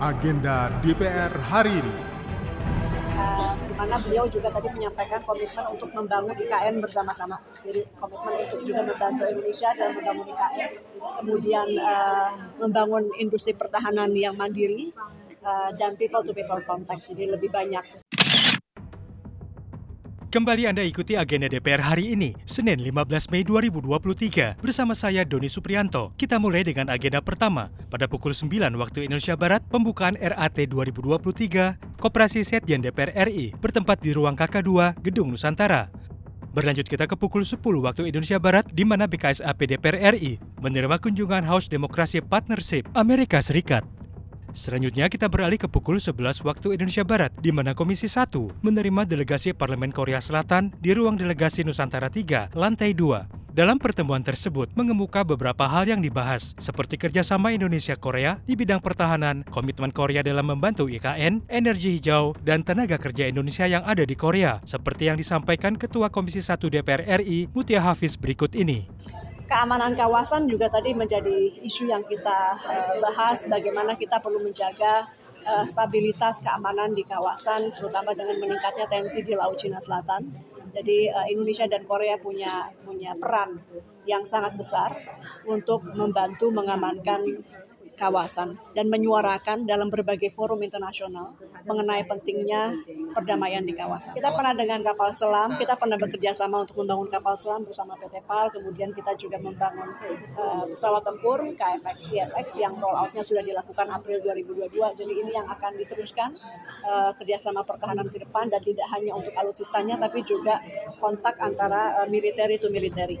agenda DPR hari ini. Uh, di mana beliau juga tadi menyampaikan komitmen untuk membangun IKN bersama-sama. Jadi komitmen untuk juga membantu Indonesia dalam membangun IKN, kemudian uh, membangun industri pertahanan yang mandiri uh, dan people to people contact. Jadi lebih banyak Kembali Anda ikuti agenda DPR hari ini, Senin 15 Mei 2023, bersama saya Doni Suprianto. Kita mulai dengan agenda pertama. Pada pukul 9 waktu Indonesia Barat, pembukaan RAT 2023, Koperasi Setjen DPR RI, bertempat di ruang KK2, Gedung Nusantara. Berlanjut kita ke pukul 10 waktu Indonesia Barat, di mana BKSAP DPR RI menerima kunjungan House Democracy Partnership Amerika Serikat. Selanjutnya kita beralih ke pukul 11 waktu Indonesia Barat, di mana Komisi 1 menerima delegasi Parlemen Korea Selatan di ruang delegasi Nusantara 3, lantai 2. Dalam pertemuan tersebut mengemuka beberapa hal yang dibahas, seperti kerjasama Indonesia-Korea di bidang pertahanan, komitmen Korea dalam membantu IKN, energi hijau, dan tenaga kerja Indonesia yang ada di Korea, seperti yang disampaikan Ketua Komisi 1 DPR RI, Mutia Hafiz berikut ini keamanan kawasan juga tadi menjadi isu yang kita uh, bahas bagaimana kita perlu menjaga uh, stabilitas keamanan di kawasan terutama dengan meningkatnya tensi di Laut Cina Selatan. Jadi uh, Indonesia dan Korea punya punya peran yang sangat besar untuk membantu mengamankan kawasan dan menyuarakan dalam berbagai forum internasional mengenai pentingnya perdamaian di kawasan. Kita pernah dengan kapal selam, kita pernah bekerja sama untuk membangun kapal selam bersama PT PAL, kemudian kita juga membangun uh, pesawat tempur KFX, IFX yang rolloutnya sudah dilakukan April 2022. Jadi ini yang akan diteruskan uh, kerjasama pertahanan ke depan dan tidak hanya untuk alutsistanya tapi juga kontak antara uh, military to military.